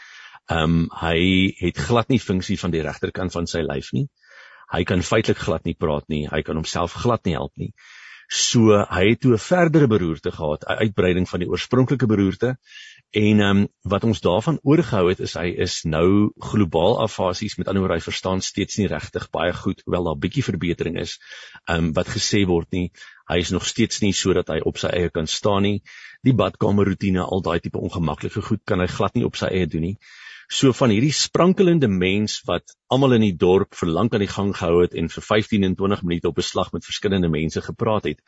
Ehm um, hy het glad nie funksie van die regterkant van sy lyf nie. Hy kan feitelik glad nie praat nie. Hy kan homself glad nie help nie. So hy het toe 'n verdere beroerte gehad, 'n uitbreiding van die oorspronklike beroerte. En ehm um, wat ons daarvan oorgehou het is hy is nou globaal afasies met ander woorde hy verstaan steeds nie regtig baie goed hoewel daar bietjie verbetering is. Ehm um, wat gesê word nie, hy is nog steeds nie sodat hy op sy eie kan staan nie. Die badkamer rotine, al daai tipe ongemaklike goed kan hy glad nie op sy eie doen nie. So van hierdie sprankelende mens wat almal in die dorp vir lank aan die gang gehou het en vir 15 en 20 minute op 'n slag met verskillende mense gepraat het,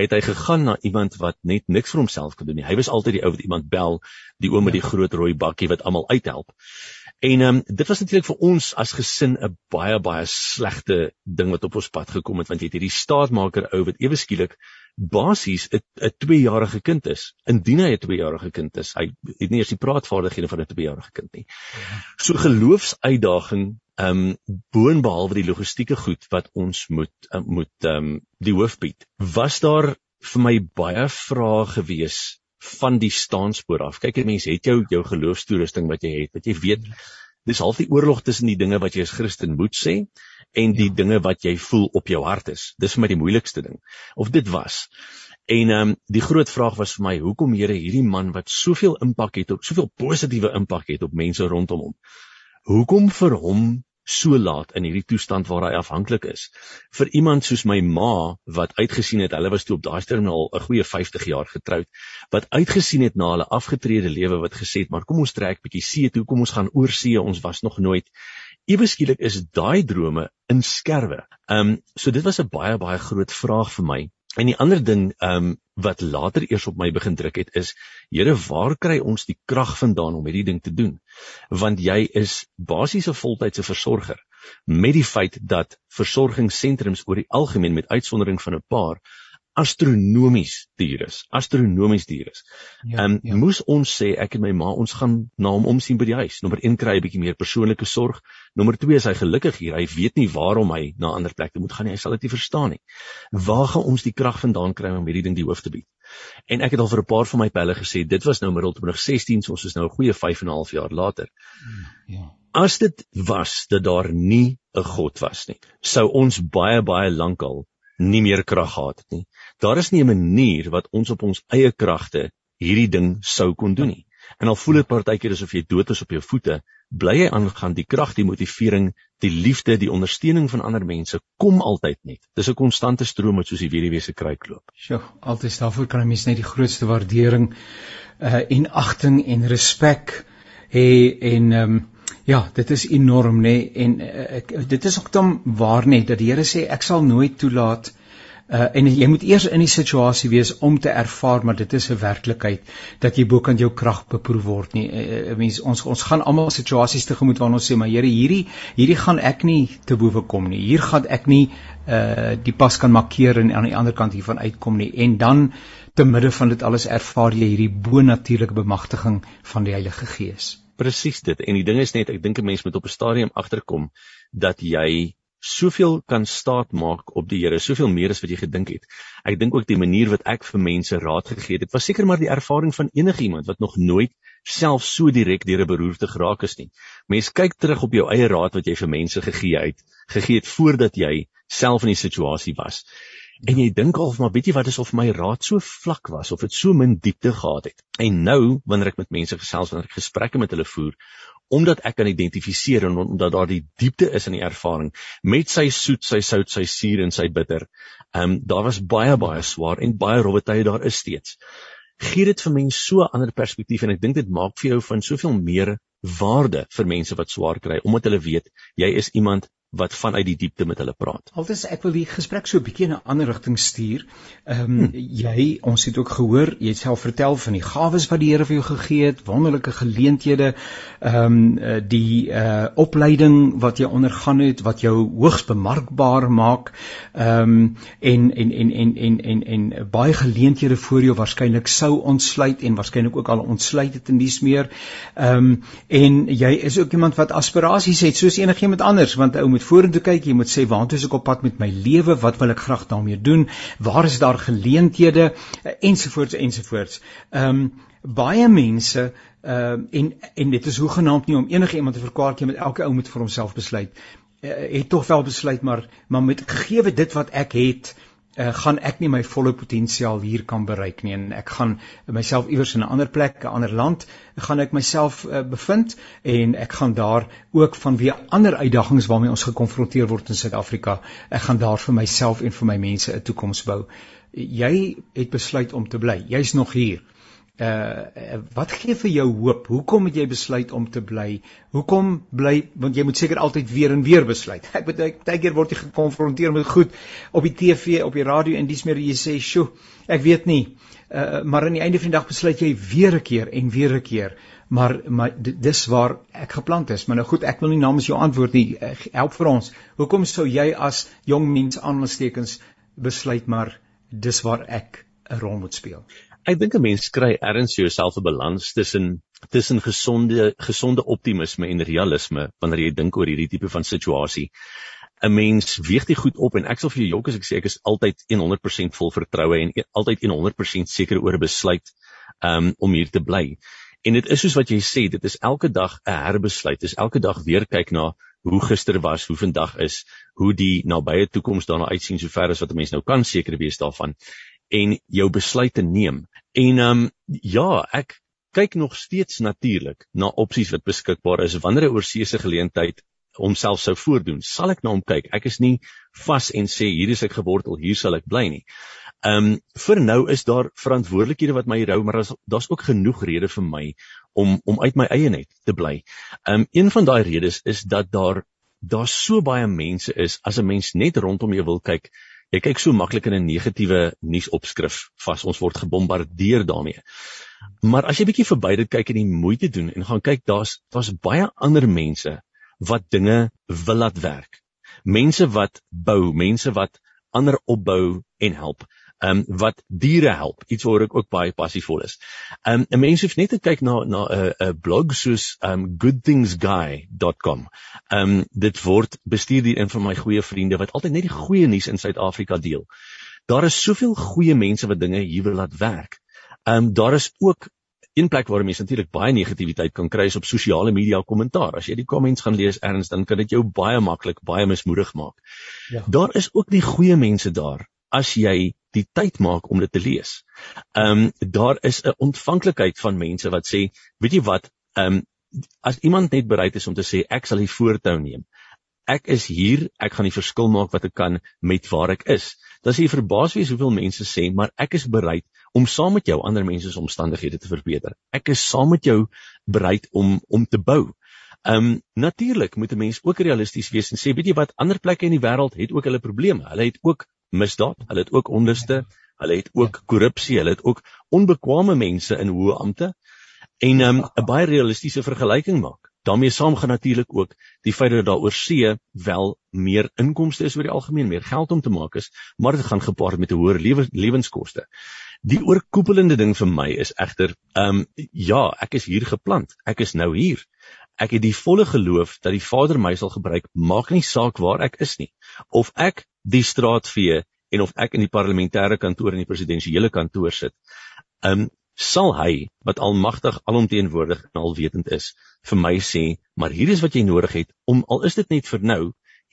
het hy gegaan na iemand wat net niks vir homself kan doen nie. Hy was altyd die ou wat iemand bel, die oom met die groot rooi bakkie wat almal uithelp. En ehm um, dit was natuurlik vir ons as gesin 'n baie baie slegte ding wat op ons pad gekom het want jy het hierdie staatmaker ou wat ewe skielik basies 'n 'n 2-jarige kind is. Indien hy 'n 2-jarige kind is, hy het nie eers die praatvaardighede van 'n 2-jarige kind nie. So geloofsuitdaging ehm um, boonbehalwe die logistieke goed wat ons moet uh, moet ehm um, die hoof bied. Was daar vir my baie vrae gewees van die staanspoor af. Kyk, 'n mens het jou jou geloofstoerusting wat jy het, wat jy weet dis half die oorlog tussen die dinge wat jy as Christen moet sê en die ja. dinge wat jy voel op jou hart is. Dis vir my die moeilikste ding. Of dit was. En ehm um, die groot vraag was vir my, hoekom Here hierdie man wat soveel impak het op soveel positiewe impak het op mense rondom hom. Hoekom vir hom so laat in hierdie toestand waar hy afhanklik is. Vir iemand soos my ma wat uitgesien het, hulle was toe op daai stadium al 'n goeie 50 jaar getroud, wat uitgesien het na hulle afgetrede lewe wat gesê het, maar kom ons trek bietjie see toe, kom ons gaan oor see, ons was nog nooit. Ewe skielik is daai drome in skerwe. Ehm um, so dit was 'n baie baie groot vraag vir my. En die ander ding ehm um, wat later eers op my begin druk het is Here waar kry ons die krag vandaan om hierdie ding te doen? Want jy is basies 'n voltydse versorger met die feit dat versorgingssentrums oor die algemeen met uitsondering van 'n paar astronomies duur is, astronomies duur is. Ehm ja, um, ja. moes ons sê ek en my ma ons gaan na hom omsien by die huis. Nommer 1 kry hy 'n bietjie meer persoonlike sorg. Nommer 2 is hy gelukkig hier. Hy weet nie waarom hy na 'n ander plek moet gaan nie. Hy sal dit nie verstaan nie. Waar gaan ons die krag vandaan kry om hierdie ding die hoof te bied? En ek het al vir 'n paar van my pelle gesê, dit was nou middel 2016, so ons is nou 'n goeie 5 en 'n half jaar later. Ja. As dit was dat daar nie 'n God was nie, sou ons baie baie lankal nie meer krag gehad het nie. Daar is nie 'n manier wat ons op ons eie kragte hierdie ding sou kon doen nie. En al voel dit partykeer asof jy dood is op jou voete, bly jy aangaan die krag, die motivering, die liefde, die ondersteuning van ander mense kom altyd net. Dis 'n konstante stroom wat soos die weduwee se kruik loop. Sjoe, altyd daarvoor kan 'n mens net die grootste waardering uh en agting en respek hê en ehm um, Ja, dit is enorm nê nee? en uh, ek dit is ook dan waar net dat die Here sê ek sal nooit toelaat uh, en jy moet eers in die situasie wees om te ervaar maar dit is 'n werklikheid dat jy bo kan jou krag beproef word nie. Uh, mens ons ons gaan almal situasies tegemoet waar ons sê maar Here hierdie hierdie gaan ek nie te bowe kom nie. Hier gaan ek nie uh die pas kan markeer en aan die ander kant hiervan uitkom nie. En dan te midde van dit alles ervaar jy hierdie bo-natuurlike bemagtiging van die Heilige Gees presies dit. En die ding is net ek dink 'n mens moet op 'n stadium agterkom dat jy soveel kan staat maak op die Here, soveel meer as wat jy gedink het. Ek dink ook die manier wat ek vir mense raad gegee het, was seker maar die ervaring van enigiemand wat nog nooit self so direk deur 'n beroerte geraak is nie. Mens kyk terug op jou eie raad wat jy vir mense gegee het, gegee het voordat jy self in die situasie was. En jy dink al maar weet jy wat is of my raad so vlak was of dit so min diepte gehad het. En nou wanneer ek met mense gesels, wanneer ek gesprekke met hulle voer, omdat ek kan identifiseer en omdat daar die diepte is in die ervaring met sy soet, sy sout, sy suur en sy bitter. Ehm um, daar was baie baie swaar en baie rowwe tye daar is steeds. Gee dit vir mense so 'n ander perspektief en ek dink dit maak vir jou van soveel meer waarde vir mense wat swaar kry omdat hulle weet jy is iemand wat vanuit die diepte met hulle praat. Altes ek wil die gesprek so 'n bietjie in 'n ander rigting stuur. Ehm um, hmm. jy ons het ook gehoor, jy het self vertel van die gawes wat die Here vir jou gegee het, wonderlike geleenthede, ehm um, die uh opleiding wat jy ondergaan het wat jou hoogs bemarkbaar maak. Ehm um, en, en en en en en en en baie geleenthede voor jou waarskynlik sou ontsluit en waarskynlik ook al ontsluit het in dies meer. Ehm um, en jy is ook iemand wat aspirasies het soos enigiemand anders want ou moet vorentoe kyk, jy moet sê waantoe is ek op pad met my lewe? Wat wil ek graag daarmee doen? Waar is daar geleenthede ensovoorts ensovoorts. Ehm um, baie mense ehm uh, en en dit is hoegenaamd nie om enige iemand te verkwaark nie met elke ou moet vir homself besluit. Uh, het tog wel besluit maar maar met gegee dit wat ek het uh, gaan ek nie my volle potensiaal hier kan bereik nie en ek gaan myself iewers in 'n ander plek, 'n ander land, gaan ek myself uh, bevind en ek gaan daar ook vanweë ander uitdagings waarmee ons gekonfronteer word in Suid-Afrika, ek gaan daar vir myself en vir my mense 'n toekoms bou. Jy het besluit om te bly. Jy's nog hier uh wat gee vir jou hoop? Hoekom het jy besluit om te bly? Hoekom bly want jy moet seker altyd weer en weer besluit. Ek bedoel baie keer word jy gekonfronteer met goed op die TV, op die radio en dis meer jy sê, "Sjoe, ek weet nie." Uh maar aan die einde van die dag besluit jy weer 'n keer en weer 'n keer. Maar maar dis waar ek geplant is. Maar nou goed, ek wil nie namens jou antwoord nie. Help vir ons. Hoekom sou jy as jong mens aanstekens besluit maar dis waar ek 'n rol moet speel? Ek dink 'n mens kry erns jouself 'n balans tussen tussen gesonde gesonde optimisme en realisme wanneer jy dink oor hierdie tipe van situasie. 'n Mens weeg dit goed op en ek sal vir jou jok as ek sê ek is altyd 100% vol vertroue en altyd 100% seker oor 'n besluit um, om hier te bly. En dit is soos wat jy sê, dit is elke dag 'n herbesluit. Dit is elke dag weer kyk na hoe gister was, hoe vandag is, hoe die nabye toekoms daarna uitsien sover as wat 'n mens nou kan seker wees daarvan en jou besluite neem. En ehm um, ja, ek kyk nog steeds natuurlik na opsies wat beskikbaar is wanneer 'n oorsese geleentheid homself sou voordoen. Sal ek na hom kyk? Ek is nie vas en sê hier is ek gewortel, hier sal ek bly nie. Ehm um, vir nou is daar verantwoordelikhede wat my rou, maar daar's ook genoeg redes vir my om om uit my eie net te bly. Ehm um, een van daai redes is dat daar daar so baie mense is as 'n mens net rondom jou wil kyk jy kyk so maklik in 'n negatiewe nuusopskrif vas ons word gebombardeer daarmee. Maar as jy bietjie verby dit kyk en die moeite doen en gaan kyk daar's daar's baie ander mense wat dinge wil laat werk. Mense wat bou, mense wat ander opbou en help um, wat diere help, iets waar ek ook baie passievol is. Um 'n mens hoef net te kyk na na 'n 'n blog soos um goodthingsguy.com. Um dit word bestuur deur een van my goeie vriende wat altyd net die goeie nuus in Suid-Afrika deel. Daar is soveel goeie mense wat dinge hier wil laat werk. Um daar is ook een plek waar mense natuurlik baie negativiteit kan kry is op sosiale media kommentaar. As jy die comments gaan lees erns dan kan dit jou baie maklik baie mismoedig maak. Ja. Daar is ook die goeie mense daar as jy die tyd maak om dit te lees. Ehm um, daar is 'n ontvanklikheid van mense wat sê, weet jy wat, ehm um, as iemand net bereid is om te sê ek sal die voortou neem. Ek is hier, ek gaan die verskil maak wat ek kan met waar ek is. Dan sê jy verbaas wees hoeveel mense sê, maar ek is bereid om saam met jou ander mense se omstandighede te verbeter. Ek is saam met jou bereid om om te bou. Ehm um, natuurlik moet 'n mens ook realisties wees en sê weet jy wat ander plekke in die wêreld het ook hulle probleme. Hulle het ook misdaad, hulle het ook onluste, hulle het ook korrupsie, hulle het ook onbekwame mense in hoë amptes en um, 'n baie realistiese vergelyking maak. daarmee saam gaan natuurlik ook die feit dat daar oor see wel meer inkomste is oor die algemeen, meer geld om te maak is, maar dit gaan gepaard met 'n hoër lewe, lewenskoste. Die oorkoepelende ding vir my is egter, ehm um, ja, ek is hier geplant. Ek is nou hier. Ek het die volle geloof dat die Vader my sal gebruik, maak nie saak waar ek is nie. Of ek die straatvee en of ek in die parlementêre kantoor en die presidensiële kantoor sit. Um sal hy wat almagtig alomteenwoordig en alwetend is vir my sê, maar hier is wat jy nodig het om al is dit net vir nou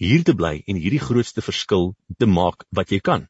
hier te bly en hierdie grootste verskil te maak wat jy kan.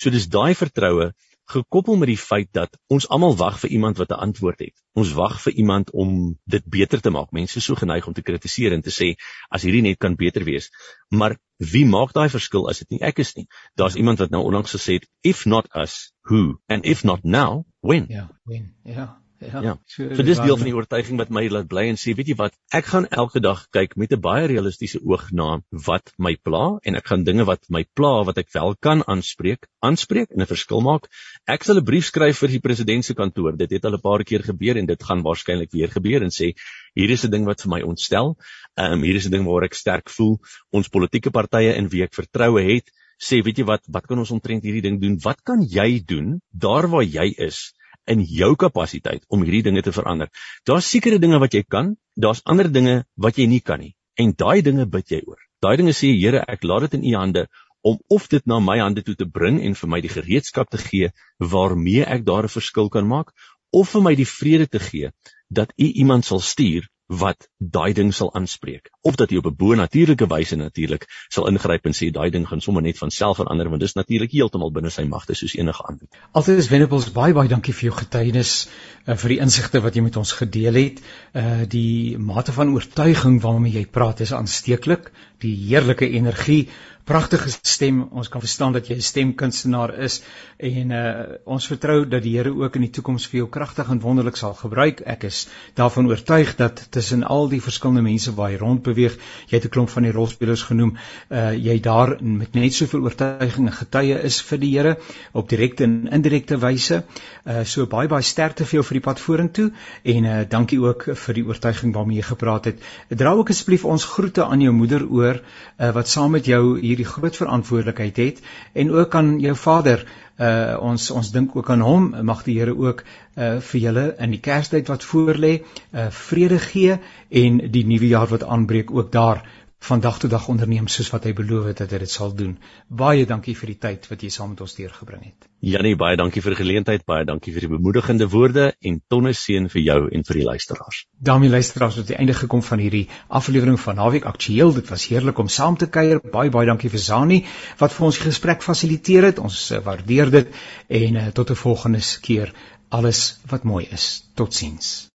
So dis daai vertroue gekoppel met die feit dat ons almal wag vir iemand wat 'n antwoord het. Ons wag vir iemand om dit beter te maak. Mense is so geneig om te kritiseer en te sê as hierdie net kan beter wees. Maar wie maak daai verskil as dit nie ek is nie? Daar's iemand wat nou onlangs gesê het if not us, who? And if not now, when? Ja, when. Ja. Ja. ja. So, so dis deel van die oortuiging wat my laat bly en sê, weet jy wat, ek gaan elke dag kyk met 'n baie realistiese oog na wat my pla en ek gaan dinge wat my pla wat ek wel kan aanspreek, aanspreek en 'n verskil maak. Ek sal 'n brief skryf vir die president se kantoor. Dit het al 'n paar keer gebeur en dit gaan waarskynlik weer gebeur en sê hier is 'n ding wat vir my ontstel. Ehm um, hier is 'n ding waar ek sterk voel. Ons politieke partye in wie ek vertroue het, sê weet jy wat, wat kan ons omtrent hierdie ding doen? Wat kan jy doen daar waar jy is? In jou kapasiteit om hierdie dinge te verander. Daar's sekere dinge wat jy kan, daar's ander dinge wat jy nie kan nie. En daai dinge bid jy oor. Daai dinge sê Here, ek laat dit in u hande om of dit na my hande toe te bring en vir my die gereedskap te gee waarmee ek daar 'n verskil kan maak of vir my die vrede te gee dat u iemand sal stuur wat daai ding sal aanspreek of dat jy op 'n bo-natuurlike wyse natuurlik sal ingryp en sê daai ding gaan sommer net van self verander want dis natuurlik heeltemal binne sy magte soos enige ander. Altyd is Venables baie baie dankie vir jou getuienis uh, vir die insigte wat jy met ons gedeel het. Uh die mate van oortuiging waarmee jy praat is aansteeklik. Die heerlike energie pragtige stem. Ons kan verstaan dat jy 'n stemkunstenaar is en uh ons vertrou dat die Here ook in die toekoms vir jou kragtig en wonderlik sal gebruik. Ek is daarvan oortuig dat tussen al die verskillende mense waar jy rondbeweeg, jy het 'n klomp van die rolspelers genoem, uh jy daar met net soveel oortuiging en getuie is vir die Here op direkte en indirekte wyse. Uh so baie baie sterkte vir jou vir die pad vorentoe en uh dankie ook vir die oortuiging waarmee jy gepraat het. Dra ook asseblief ons groete aan jou moeder oor uh wat saam met jou hier hierdie groot verantwoordelikheid het en ook aan jou vader uh ons ons dink ook aan hom mag die Here ook uh vir julle in die Kerstyd wat voorlê uh vrede gee en die nuwe jaar wat aanbreek ook daar van dag tot dag onderneem soos wat hy beloof het dat hy dit sal doen. Baie dankie vir die tyd wat jy saam met ons deurgebring het. Janie, baie dankie vir die geleentheid, baie dankie vir die bemoedigende woorde en tonne seën vir jou en vir die luisteraars. Daarmee luisteraars, het die einde gekom van hierdie aflewering van Naweek Aktueel. Dit was heerlik om saam te kuier. Baie baie dankie vir Zani wat vir ons die gesprek fasiliteer het. Ons uh, waardeer dit en uh, tot 'n volgende keer. Alles wat mooi is. Totsiens.